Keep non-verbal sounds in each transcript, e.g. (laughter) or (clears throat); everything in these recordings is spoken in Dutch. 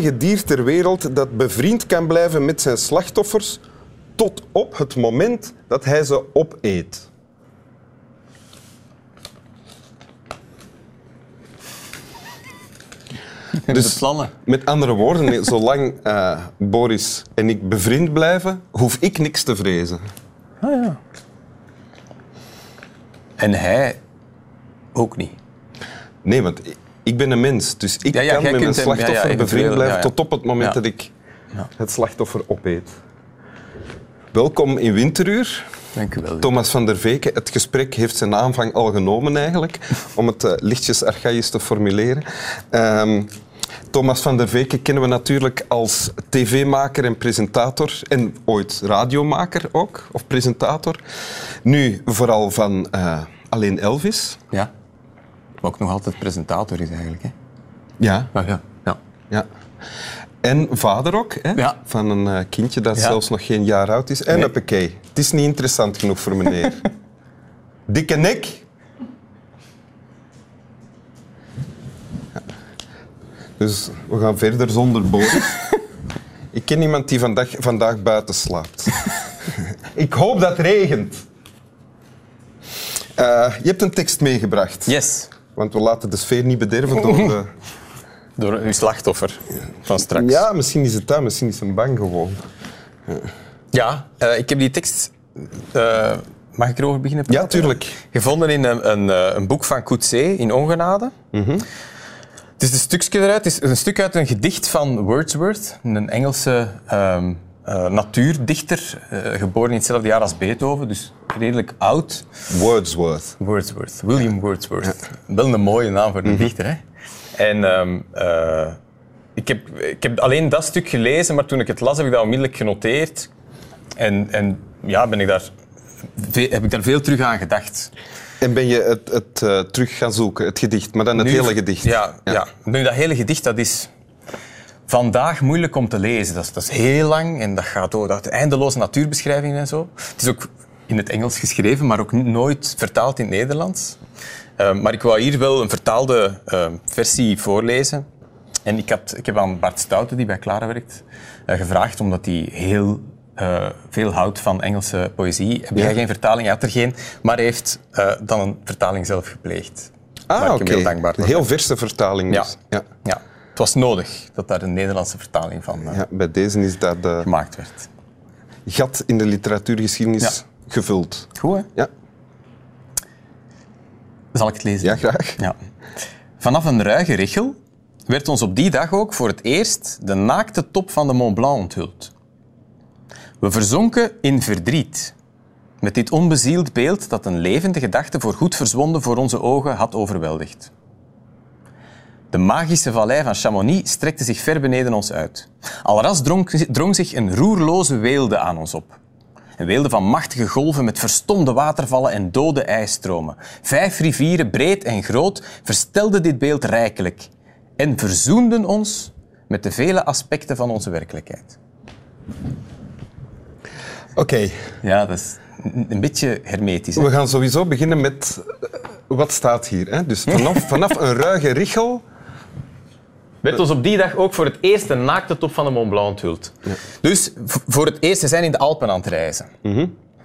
enige dier ter wereld dat bevriend kan blijven met zijn slachtoffers tot op het moment dat hij ze opeet. (laughs) Dus plannen. Met andere woorden, zolang eh, Boris en ik bevriend blijven, hoef ik niks te vrezen. Ah ja. En hij ook niet. Nee, want ik- ben een mens, dus ik Ja, ja, kan met mijn hem- slachtoffer bevriend blijven tot op het moment dat ik Ja. het slachtoffer opeet. Welkom in Winteruur. Dank u wel. Thomas van der Veken, het gesprek heeft zijn aanvang al genomen eigenlijk, (laughs) om het eh, lichtjes archaïs te formuleren. Ehm, Thomas van der Veken kennen we natuurlijk als tv-maker en presentator en ooit radiomaker ook, of presentator. Nu vooral van eh, Alleen Elvis. Ja. Maar ook nog altijd presentator is eigenlijk. Hè? Ja. Ah, ja. ja. ja. En vader ook, hè? Ja. van een eh, kindje dat Ja. zelfs nog geen jaar oud is. En Nee. hoppakee, het is niet interessant genoeg voor meneer. (laughs) Dikke nek. Ja. Dus we gaan verder zonder Boris. (laughs) Ik ken iemand die vandaag, vandaag buiten slaapt. (laughs) Ik hoop dat het regent. Eh, je hebt een tekst meegebracht. Yes. Want we laten de sfeer niet bederven door de... (laughs) Door uw slachtoffer van straks. Ja, misschien is het dat. Misschien is hem bang gewoon. Ja, eh, ik heb die tekst... eh, mag ik erover beginnen praten? Ja, tuurlijk. Gevonden in een, een, eh, een boek van Coetzee in Ongenade. Het is een stukje eruit. Het is een stuk uit een gedicht van Wordsworth, een Engelse ehm, eh, natuurdichter, geboren in hetzelfde jaar als Beethoven, dus redelijk oud. Wordsworth. Wordsworth, William Wordsworth. Wel een mooie naam voor een dichter, hè? En ehm, eh, ik, heb, ik heb alleen dat stuk gelezen, maar toen ik het las heb ik dat onmiddellijk genoteerd. En, en ja, ben ik daar, heb ik daar veel terug aan gedacht. En ben je het, het eh, terug gaan zoeken, het gedicht, maar dan het Nu- hele gedicht? Ja, ja. Nu, dat hele gedicht dat is vandaag moeilijk om te lezen. Dat is, dat is heel lang en dat gaat door. Dat eindeloze natuurbeschrijvingen en zo. Het is ook in het Engels geschreven, maar ook nooit vertaald in het Nederlands. Eh, maar ik wou hier wel een vertaalde eh, versie voorlezen. En ik, had, ik heb aan Bart Stoute, die bij Clara werkt, eh, gevraagd, omdat hij heel eh, veel houdt van Engelse poëzie. Heb jij geen vertaling? Hij had er geen, maar hij heeft eh, dan een vertaling zelf gepleegd. Ah, oké. heel dankbaar Een heel verse vertaling dus. Ja. Ja, het was nodig dat daar een Nederlandse vertaling van Ja, bij deze is dat gemaakt werd. gat in de literatuurgeschiedenis gevuld. Goed, hè? Ja, Zal ik het lezen? ja graag. Ja. Vanaf een ruige richel werd ons op die dag ook voor het eerst de naakte top van de Mont Blanc onthuld. We verzonken in verdriet met dit onbezield beeld dat een levende gedachte voor goed verzwonden voor onze ogen had overweldigd. De magische vallei van Chamonix strekte zich ver beneden ons uit. Alras drong, drong zich een roerloze weelde aan ons op. Een weelde van machtige golven met verstomde watervallen en dode ijsstromen. Vijf rivieren, breed en groot, verstelden dit beeld rijkelijk en verzoenden ons met de vele aspecten van onze werkelijkheid. Oké, Ja, dat is een beetje hermetisch. hè? we gaan sowieso beginnen met eh, wat staat hier. Hè? Dus vanaf, vanaf een ruige richel. Werd ons op die dag ook voor het eerst de naakte top van de Mont Blanc onthuld. Dus v- voor het eerst, ze zijn in de Alpen aan het reizen.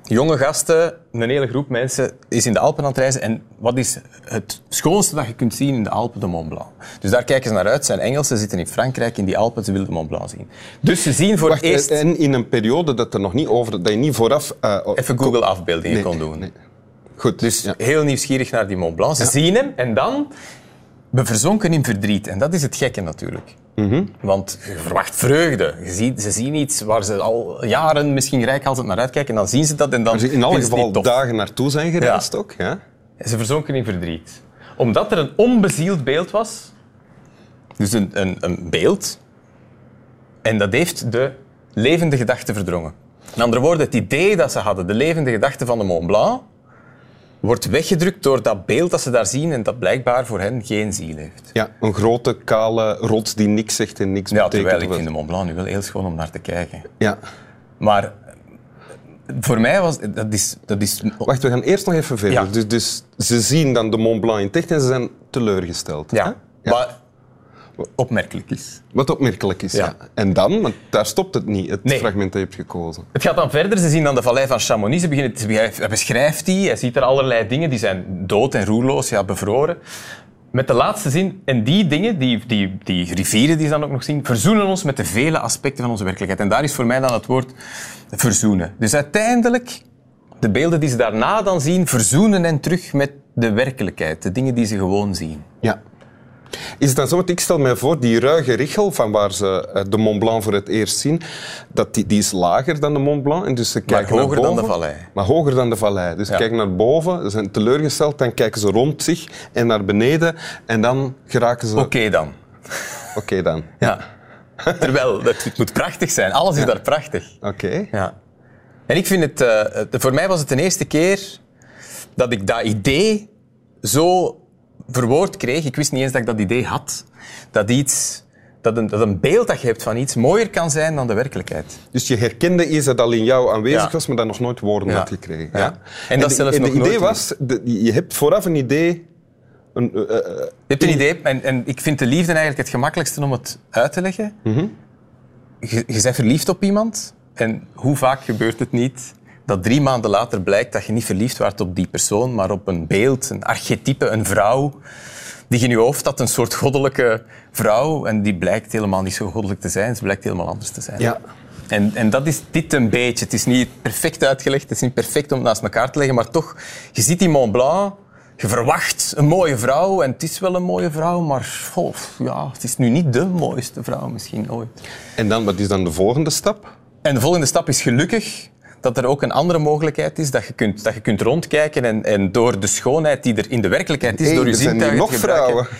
Jonge gasten, een hele groep mensen is in de Alpen aan het reizen. En wat is het schoonste dat je kunt zien in de Alpen? De Mont Blanc. Dus daar kijken ze naar uit. Ze zijn Engelsen, zitten in Frankrijk, in die Alpen, ze willen de Mont Blanc zien. Dus ze zien voor Wacht, het eerst... en in een periode dat er nog niet over, dat je niet vooraf. eh, Even Google-afbeeldingen Nee, kon doen. nee. Goed, Dus ja. heel nieuwsgierig naar die Mont Blanc. Ze zien hem en dan... We verzonken in verdriet. En dat is het gekke natuurlijk. Mhm. Want je verwacht vreugde. Je ziet, ze zien iets waar ze al jaren misschien rijkhalsend naar uitkijken. En dan zien ze dat en dan in alle geval dagen naartoe zijn gereisd ook. Ja? En Ze verzonken in verdriet. Omdat er een onbezield beeld was. Dus een, een, een beeld. En dat heeft de levende gedachte verdrongen. Met andere woorden, het idee dat ze hadden, de levende gedachte van de Mont Blanc, wordt weggedrukt door dat beeld dat ze daar zien en dat blijkbaar voor hen geen ziel heeft. ja, een grote, kale rots die niks zegt en niks Ja, betekent. terwijl ik vind de Mont Blanc nu wel heel schoon om naar te kijken. Ja. Maar eh, voor mij was dat is, dat is Wacht, we gaan eerst nog even verder. Ja. Dus, dus ze zien dan de Mont Blanc in het echt en ze zijn teleurgesteld. ja. hè? Maar opmerkelijk is. Wat opmerkelijk is, ja. Ja. En dan, want daar stopt het niet, het Nee. fragment dat je hebt gekozen. Het gaat dan verder. Ze zien dan de vallei van Chamonix. Ze beginnen, hij beschrijft die. Hij ziet er allerlei dingen. Die zijn dood en roerloos, ja, bevroren. Met de laatste zin. En die dingen, die, die, die rivieren die ze dan ook nog zien, verzoenen ons met de vele aspecten van onze werkelijkheid. En daar is voor mij dan het woord verzoenen. Dus uiteindelijk, de beelden die ze daarna dan zien, verzoenen hen terug met de werkelijkheid. De dingen die ze gewoon zien. Ja. Is het dan zo, want ik stel mij voor, die ruige richel van waar ze eh, de Mont Blanc voor het eerst zien, dat die, die is lager dan de Mont Blanc. En dus ze kijken hoger naar dan boven, de vallei. Maar hoger dan de vallei. Dus ze Ja. kijken naar boven, ze zijn teleurgesteld, dan kijken ze rond zich en naar beneden. En dan geraken ze... Oké dan. Oké dan. Ja. Terwijl, dat, het moet prachtig zijn. Alles is daar prachtig. Oké. Ja. En ik vind het... eh, het- voor mij was het de eerste keer dat ik dat idee zo verwoord kreeg. Ik wist niet eens dat ik dat idee had. Dat iets... Dat een, dat een beeld dat je hebt van iets mooier kan zijn dan de werkelijkheid. Dus je herkende iets dat al in jou aanwezig Ja. was, maar dat nog nooit woorden Ja. had gekregen. Ja. En dat de- zelfs en nog de idee was, de- je hebt vooraf een idee... Een, eh, Je hebt een idee, en, en ik vind de liefde eigenlijk het gemakkelijkste om het uit te leggen. je, je bent verliefd op iemand en hoe vaak gebeurt het niet dat drie maanden later blijkt dat je niet verliefd werd op die persoon, maar op een beeld, een archetype, een vrouw die je in je hoofd had, een soort goddelijke vrouw en die blijkt helemaal niet zo goddelijk te zijn, ze blijkt helemaal anders te zijn. Ja. En, en dat is dit een beetje. Het is niet perfect uitgelegd, het is niet perfect om het naast elkaar te leggen, maar toch, je ziet die Mont Blanc, je verwacht een mooie vrouw en het is wel een mooie vrouw, maar oh, ja, het is nu niet de mooiste vrouw misschien ooit. En dan, wat is dan de volgende stap? En de volgende stap is gelukkig dat er ook een andere mogelijkheid is, dat je kunt, dat je kunt rondkijken en, en door de schoonheid die er in de werkelijkheid is, door je zintuigen nog vrouwen. (laughs)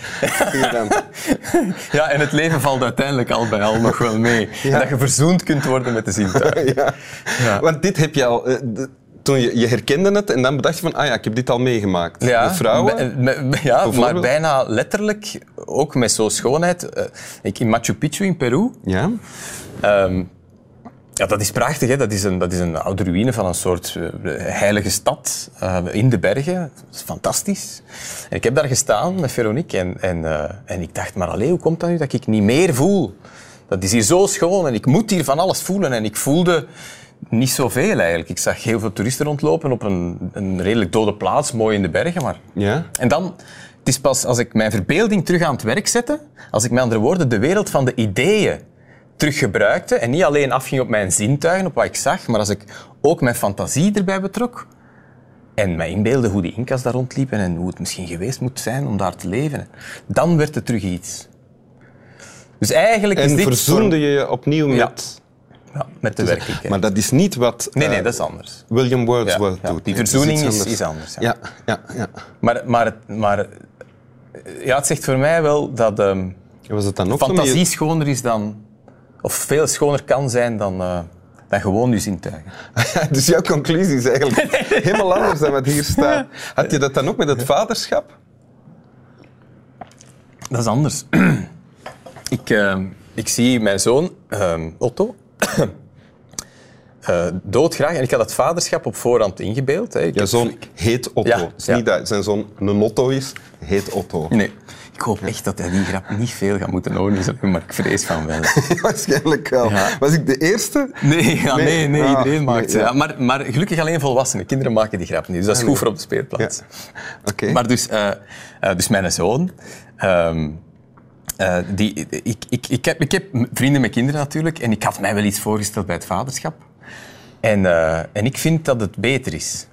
Ja, en het leven valt uiteindelijk al bij al nog wel mee. En dat je verzoend kunt worden met de zintuigen. (laughs) ja. Ja. Want dit heb je al... eh, toen je, je herkende het en dan bedacht je van, ah ja, ik heb dit al meegemaakt. Ja, de vrouwen. me- me- ja maar bijna letterlijk, ook met zo'n schoonheid. Eh, ik in Machu Picchu in Peru, Ja? Ehm, ja, dat is prachtig. Hè? Dat, is een, dat is een oude ruïne van een soort eh, heilige stad eh, in de bergen. Dat is fantastisch. En ik heb daar gestaan met Veronique en, en, eh, en ik dacht, maar allee, hoe komt dat nu dat ik niet meer voel? Dat is hier zo schoon en ik moet hier van alles voelen. En ik voelde niet zoveel eigenlijk. Ik zag heel veel toeristen rondlopen op een, een redelijk dode plaats, mooi in de bergen. Maar Ja? en dan, het is pas als ik mijn verbeelding terug aan het werk zette, als ik met andere woorden de wereld van de ideeën terug gebruikte en niet alleen afging op mijn zintuigen, op wat ik zag, maar als ik ook mijn fantasie erbij betrok en mij inbeelde hoe die Incas daar rondliepen en hoe het misschien geweest moet zijn om daar te leven, dan werd het terug iets. Dus eigenlijk is En dit verzoende je je opnieuw met... ja, met de werkelijkheid. Maar dat is niet wat nee, nee, eh, dat is anders. William Wordsworth Ja, doet. Die verzoening is- anders. is anders, ja. Ja, ja. Maar, maar, het- maar eh, ja, het zegt voor mij wel dat... ehm, Was het dan ook fantasie schoner is dan, of veel schoner kan zijn dan, eh, dan gewoon je zintuigen. (laughs) dus jouw conclusie is eigenlijk helemaal anders dan wat hier staat. Had je dat dan ook met het vaderschap? Dat is anders. (clears throat) ik, eh, ik zie mijn zoon, eh, Otto, (clears throat) eh, doodgraag. En ik had het vaderschap op voorhand ingebeeld. Hè. Jouw zoon heet Otto. Ja, Het is ja. niet dat zijn zoon een Otto is, heet Otto. Nee. Ik hoop echt dat hij die grap niet veel gaat moeten horen, is- maar ik vrees van wel. (laughs) Waarschijnlijk wel. Ja. Was ik de eerste? Nee, ja, nee, nee, Ah, iedereen maakt nee, ze. ja. Ja, maar, maar gelukkig alleen volwassenen. Kinderen maken die grap niet. Dus dat is goed voor op de speelplaats. Oké. Maar dus, eh, eh, dus mijn zoon... ehm, eh, die, ik, ik, ik, heb, ik heb vrienden met kinderen natuurlijk. En ik had mij wel iets voorgesteld bij het vaderschap. En, en ik vind dat het beter is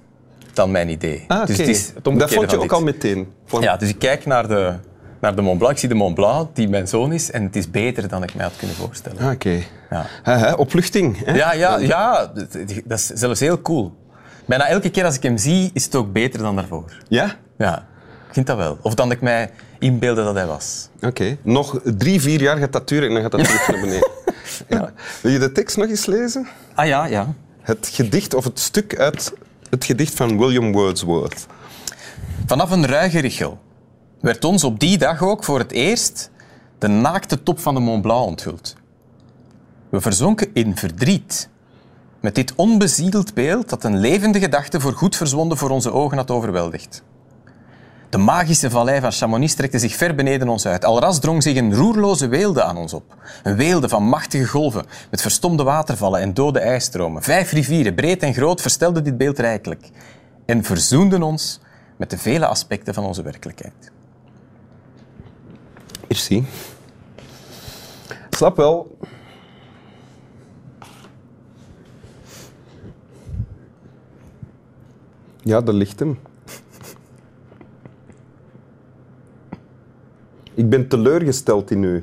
dan mijn idee. Ah. Dus het is het dat vond je ook dit. al meteen. Van- Ja, dus ik kijk naar de, naar de Mont Blanc. Ik zie de Mont Blanc, die mijn zoon is. En het is beter dan ik mij had kunnen voorstellen. Ah, Oké. Ja. Hè, Opluchting. Hè? Ja, ja, ja, dat dat is zelfs heel cool. Bijna elke keer als ik hem zie, is het ook beter dan daarvoor. Ja? Ja, ik vind dat wel. Of dan ik mij inbeelde dat hij was. Oké. Nog drie, vier jaar gaat dat duren en dan gaat dat (laughs) terug naar beneden. Ja. Wil je de tekst nog eens lezen? Ah ja, ja. Het gedicht of het stuk uit het gedicht van William Wordsworth. Vanaf een ruige richel werd ons op die dag ook voor het eerst de naakte top van de Mont Blanc onthuld. We verzonken in verdriet met dit onbeziedeld beeld dat een levende gedachte voor goed verzwonden voor onze ogen had overweldigd. De magische vallei van Chamonix strekte zich ver beneden ons uit. Alras drong zich een roerloze weelde aan ons op. Een weelde van machtige golven, met verstomde watervallen en dode ijsstromen. Vijf rivieren, breed en groot, verstelden dit beeld rijkelijk. En verzoenden ons met de vele aspecten van onze werkelijkheid. Merci. Slap wel. Ja, daar ligt hem. Ik ben teleurgesteld in u.